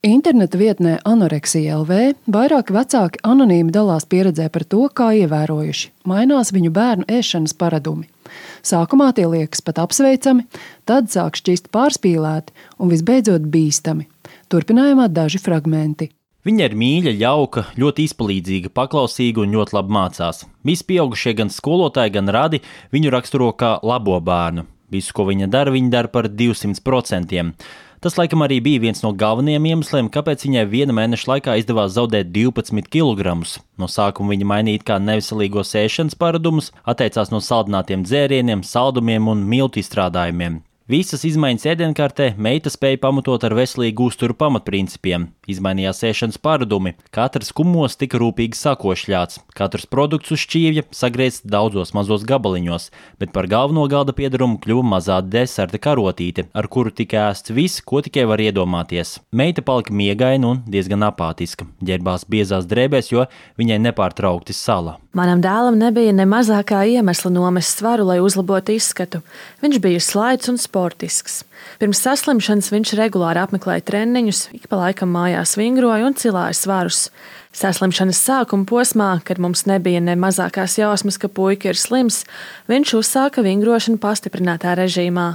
Interneta vietnē Anoreksija LV vairāki vecāki anonīmi dalās pieredzē par to, kā ievērojuši mainās viņu bērnu ēšanas paradumi. Sākumā tie liekas pat apsveicami, tad sāk šķist pārspīlēti un visbeidzot bīstami. Turpinājumā daži fragmenti. Viņa ir mīļa, jauka, ļoti izpalīdzīga, paklausīga un ļoti labi mācās. Visi pieaugušie, gan skolotāji, gan radi viņu raksturo kā labo bērnu. Visu, ko viņa dara, viņa dara par 200%. Tas laikam arī bija viens no galvenajiem iemesliem, kāpēc viņai viena mēneša laikā izdevās zaudēt 12 kg. No sākuma viņa mainīja kā neveselīgos ēšanas paradumus, atteicās no saldinātiem dzērieniem, saldumiem un miltu izstrādājumiem. Visas izmaiņas ēdienkartē meita spēja pamatot ar veselīgu uzturu pamatprincipiem. Izmainījās ēšanas paradumi, katrs kumos tika rūpīgi sakošļāts, katrs produkts uz šķīvja sagriezts daudzos mazos gabaliņos, bet par galveno galda piedarumu kļuva mazā deserta karotīte, ar kuru tika ēsts viss, ko tikai var iedomāties. Meita palika miegaina un diezgan apātiska, ģērbās biezās drēbēs, jo viņai nepārtraukti sala. Manam dēlam nebija ne mazākā iemesla nomest svaru, lai uzlabotu izskatu. Viņš bija slaids un sportisks. Pirms saslimšanas viņš regulāri apmeklēja treniņus, ik pa laikam mājās vingroja un cilāja svarus. Saslimšanas sākuma posmā, kad mums nebija ne mazākās jausmas, ka puika ir slims, viņš uzsāka vingrošanu pastiprinātā režīmā.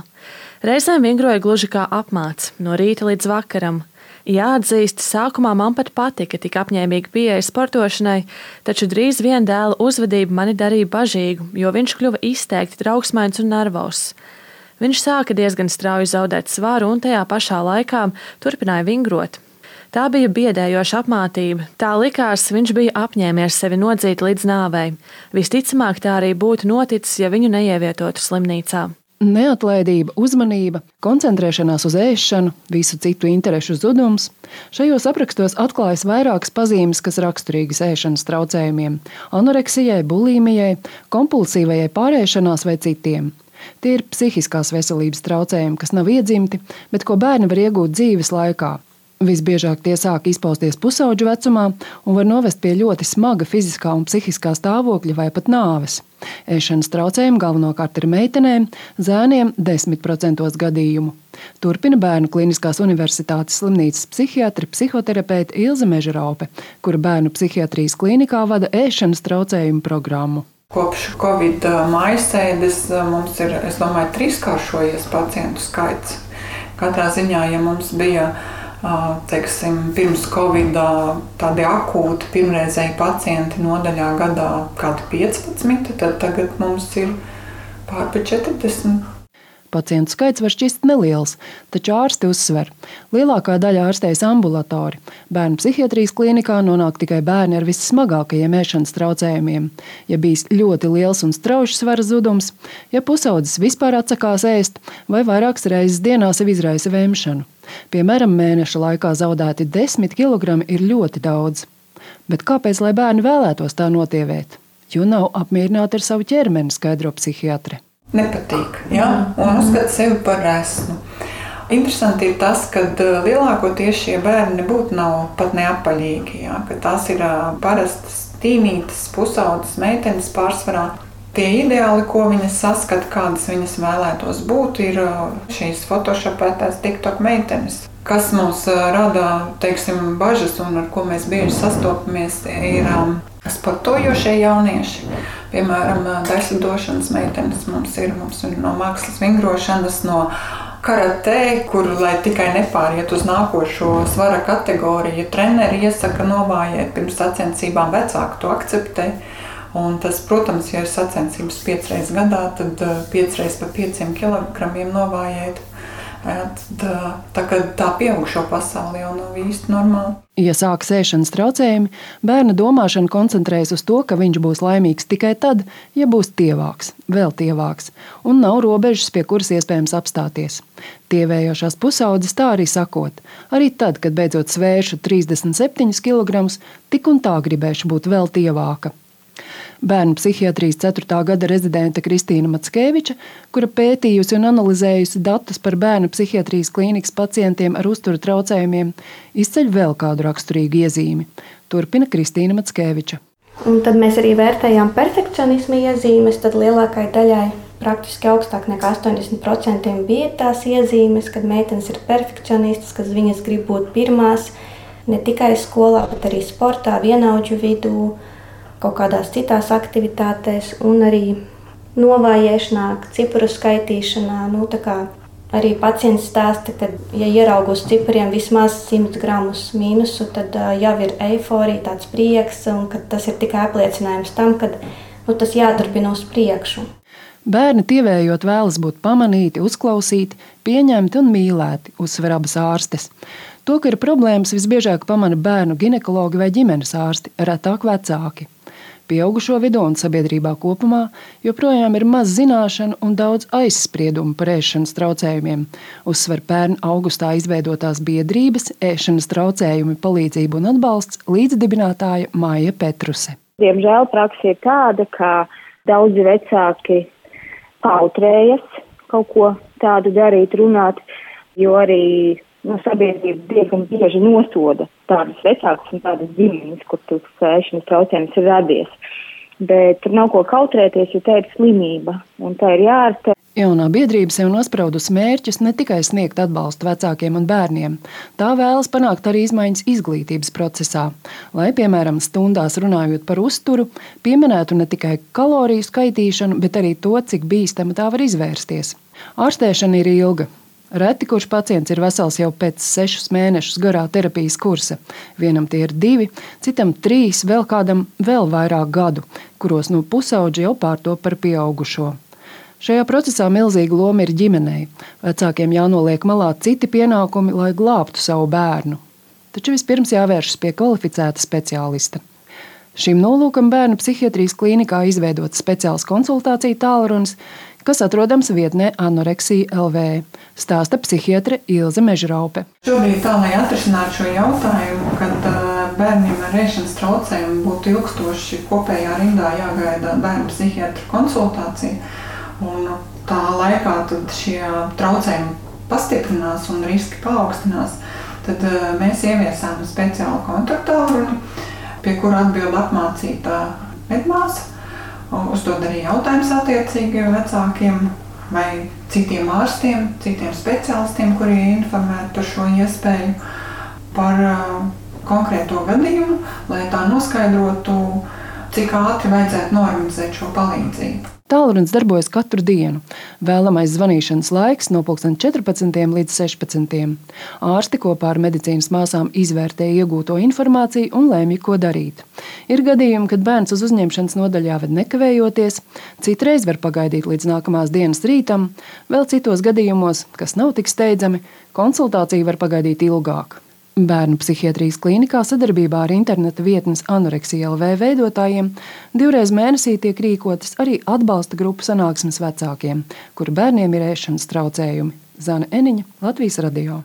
Reizēm vingroja gluži kā apmāts, no rīta līdz vakaram. Jāatzīst, sākumā man pat patika tik apņēmīga pieeja sportošanai, taču drīz vien dēla uzvedība mani darīja bažīgu, jo viņš kļuva izteikti trauksmains un nervos. Viņš sāka diezgan strauji zaudēt svaru un tajā pašā laikā turpināja vingrot. Tā bija biedējoša apmātība. Tā likās, viņš bija apņēmies sevi nodzīt līdz nāvei. Visticamāk, tā arī būtu noticis, ja viņu neievietotu slimnīcā. Neatlaidība, uzmanība, koncentrēšanās uz ēšanu, visu citu interesu zudums. Šajos aprakstos atklājas vairākas pazīmes, kas raksturīgas ēšanas traucējumiem - anoreksijai, bulimijai, kompulsīvajai pārēšanās vai citiem. Tie ir psihiskās veselības traucējumi, kas nav iedzimti, bet ko bērni var iegūt dzīves laikā. Visbiežāk tie sāk izpausties pusauģu vecumā un var novest pie ļoti smaga fiziskā un psihiskā stāvokļa vai pat nāves. Ēšanas traucējumi galvenokārt ir meitenēm, zēniem 10% gadījumu. Turpina Bērnu Kliniskās Universitātes slimnīcas psihiatra psihoterapeite Ilze Mežeraupe, kura bērnu psihiatrijas klinikā vada ēšanas traucējumu programmu. Kopš Covid maisēdes mums ir, es domāju, trīskāršojies pacientu skaits. Katrā ziņā, ja mums bija teiksim, pirms Covid tādi akūti pirmreizēji pacienti nodaļā gadā kādi 15, tad tagad mums ir pāri 40. Pacientu skaits var šķist neliels, taču ārsti uzsver, ka lielākā daļa ārstējas ambulatori. Bērnu psihiatrijas klinikā nonāk tikai bērni ar vissmagākajiem ēšanas traucējumiem. Ja bijis ļoti liels un strauji svara zudums, ja pusaudzis vispār atsakās ēst vai vairākas reizes dienā sev izraisa vēmšanu. Piemēram, mēneša laikā zaudēti 10 kg ir ļoti daudz. Bet kāpēc lai bērni vēlētos tā notievēt? Jo nav apmierināti ar savu ķermeni, skaidro psihiatre. Nepatīk, ja? un uzskata sevi par resnu. Interesanti ir tas, ka uh, lielākoties šie bērni nebūtu nav pat neapaļīgi. Ja? Tās ir parastas tīmītas, pusaudzes meitenes pārsvarā. Tie ideāli, ko viņas saskata, kādas viņas vēlētos būt, ir šīs photoshopētās TikTok meitenes. Kas mums rada teiksim, bažas un ar ko mēs bieži sastopamies, ir sportojošie jaunieši. Piemēram, daļsadošanas meitenes mums ir, mums ir no mākslas vingrošanas, no karatē, kur, lai tikai nepāriet uz nākošo svara kategoriju, treneri iesaka novājiet pirms sacensībām, vecāki to akceptē. Un tas, protams, ja ir sacensības piecreiz gadā, tad piecreiz pa pieciem kilogramiem novājēt. Tad, tā, tā pieaugušo pasaule jau nav īsti normāla. Ja sākas ēšanas traucējumi, bērna domāšana koncentrējas uz to, ka viņš būs laimīgs tikai tad, ja būs tievāks, vēl tievāks, un nav robežas, pie kuras iespējams apstāties. Tievējošās pusaudzes tā arī sakot, arī tad, kad beidzot svēršu 37 kg, tik un tā gribēšu būt vēl tievāka. Bērnu psihiatrijas 4. gada rezidente Kristīna Matskeviča, kura pētījusi un analizējusi datus par bērnu psihiatrijas klīnikas pacientiem ar uzturu traucējumiem, izceļ vēl kādu raksturīgu iezīmi. Turpina Kristīna Matskeviča. Un tad mēs arī vērtējām perfekcionismu iezīmes, tad lielākai daļai praktiski augstāk nekā 80% bija tās iezīmes, kad meitenes ir perfekcionistas, ka viņas grib būt pirmās ne tikai skolā, bet arī sportā, vienaudžu vidū, kaut kādās citās aktivitātēs, un arī novājēšanā, cipru skaitīšanā. Nu, Arī pacients stāsta, ka, ja ieraug uz cipriem vismaz 100 gramus mīnusu, tad uh, jau ir eiforija, tāds prieks, un tas ir tikai apliecinājums tam, ka nu, tas jāturpina uz priekšu. Bērni tievējot vēlas būt pamanīti, uzklausīti, pieņemti un mīlēti, uzsver abas ārstes. To, ka ir problēmas, visbiežāk pamana bērnu ginekologi vai ģimenes ārsti, retāk vecāki. Pieaugušo vidū un sabiedrībā kopumā joprojām ir maz zināšanu un daudz aizspriedumu par ēšanas traucējumiem, uzsver pērn augustā izveidotās biedrības ēšanas traucējumi palīdzību un atbalsts līdzdibinātāja Māja Petruse. Diemžēl praksa ir tāda, ka daudzi vecāki kautrējas kaut ko tādu darīt, runāt, jo arī nu, sabiedrība diezgan bieži nosoda tādas vecākas un tādas ģimenes, kur tas ēšanas traucējums ir radies. Bet tur nav ko kautrēties, jo tā ir slimība un tā ir jārastē. Jaunā biedrība sev nospraudus mērķus ne tikai sniegt atbalstu vecākiem un bērniem, tā vēlas panākt arī izmaiņas izglītības procesā, lai, piemēram, stundās runājot par uzturu, pieminētu ne tikai kaloriju skaitīšanu, bet arī to, cik bīstama tā var izvērsties. Ārstēšana ir ilga, Reti kurš pacients ir vesels jau pēc sešus mēnešus garā terapijas kursa. Vienam tie ir divi, citam trīs, vēl kādam vēl vairāk gadu, kuros no pusauģa jau pārto par pieaugušo. Šajā procesā milzīga loma ir ģimenei. Vecākiem jānoliek malā citi pienākumi, lai glābtu savu bērnu. Taču vispirms jāvēršas pie kvalificēta speciālista. Šim nolūkam bērnu psihiatrijas klīnikā izveidots speciāls konsultāciju tālrunis, kas atrodams vietnē Anoreksija LV, stāsta psihiatre Ilze Mežraupe. Šobrīd tā, lai atrisinātu šo jautājumu, kad bērniem ar ēšanas traucējumiem būtu ilgstoši kopējā rindā jāgaida bērnu psihiatra konsultācija. Un tā laikā šie traucējumi pastiprinās un riski paaugstinās. Tad mēs ieviesām speciālu kontaktālu, pie kura atbild apmācītā medmāsa uzdod arī jautājumus attiecīgiem vecākiem vai citiem ārstiem, citiem speciālistiem, kuri ir informēti par šo iespēju, par uh, konkrēto gadījumu, lai tā noskaidrotu, cik ātri vajadzētu norganizēt šo palīdzību. Tālrunis darbojas katru dienu. Vēlamais zvanīšanas laiks no 14. līdz 16. Ārsti kopā ar medicīnas māsām izvērtē iegūto informāciju un lēmj, ko darīt. Ir gadījumi, kad bērns uz uzņemšanas nodaļu jāved nekavējoties, citreiz var pagaidīt līdz nākamās dienas rītam, vēl citos gadījumos, kas nav tik steidzami, konsultācija var pagaidīt ilgāk. Bērnu psihiatrijas klīnikā sadarbībā ar interneta vietnes Anoreksija LV veidotājiem divreiz mēnesī tiek rīkotas arī atbalsta grupu sanāksmes vecākiem, kuru bērniem ir ēšanas traucējumi. Zana Eniņa, Latvijas radio.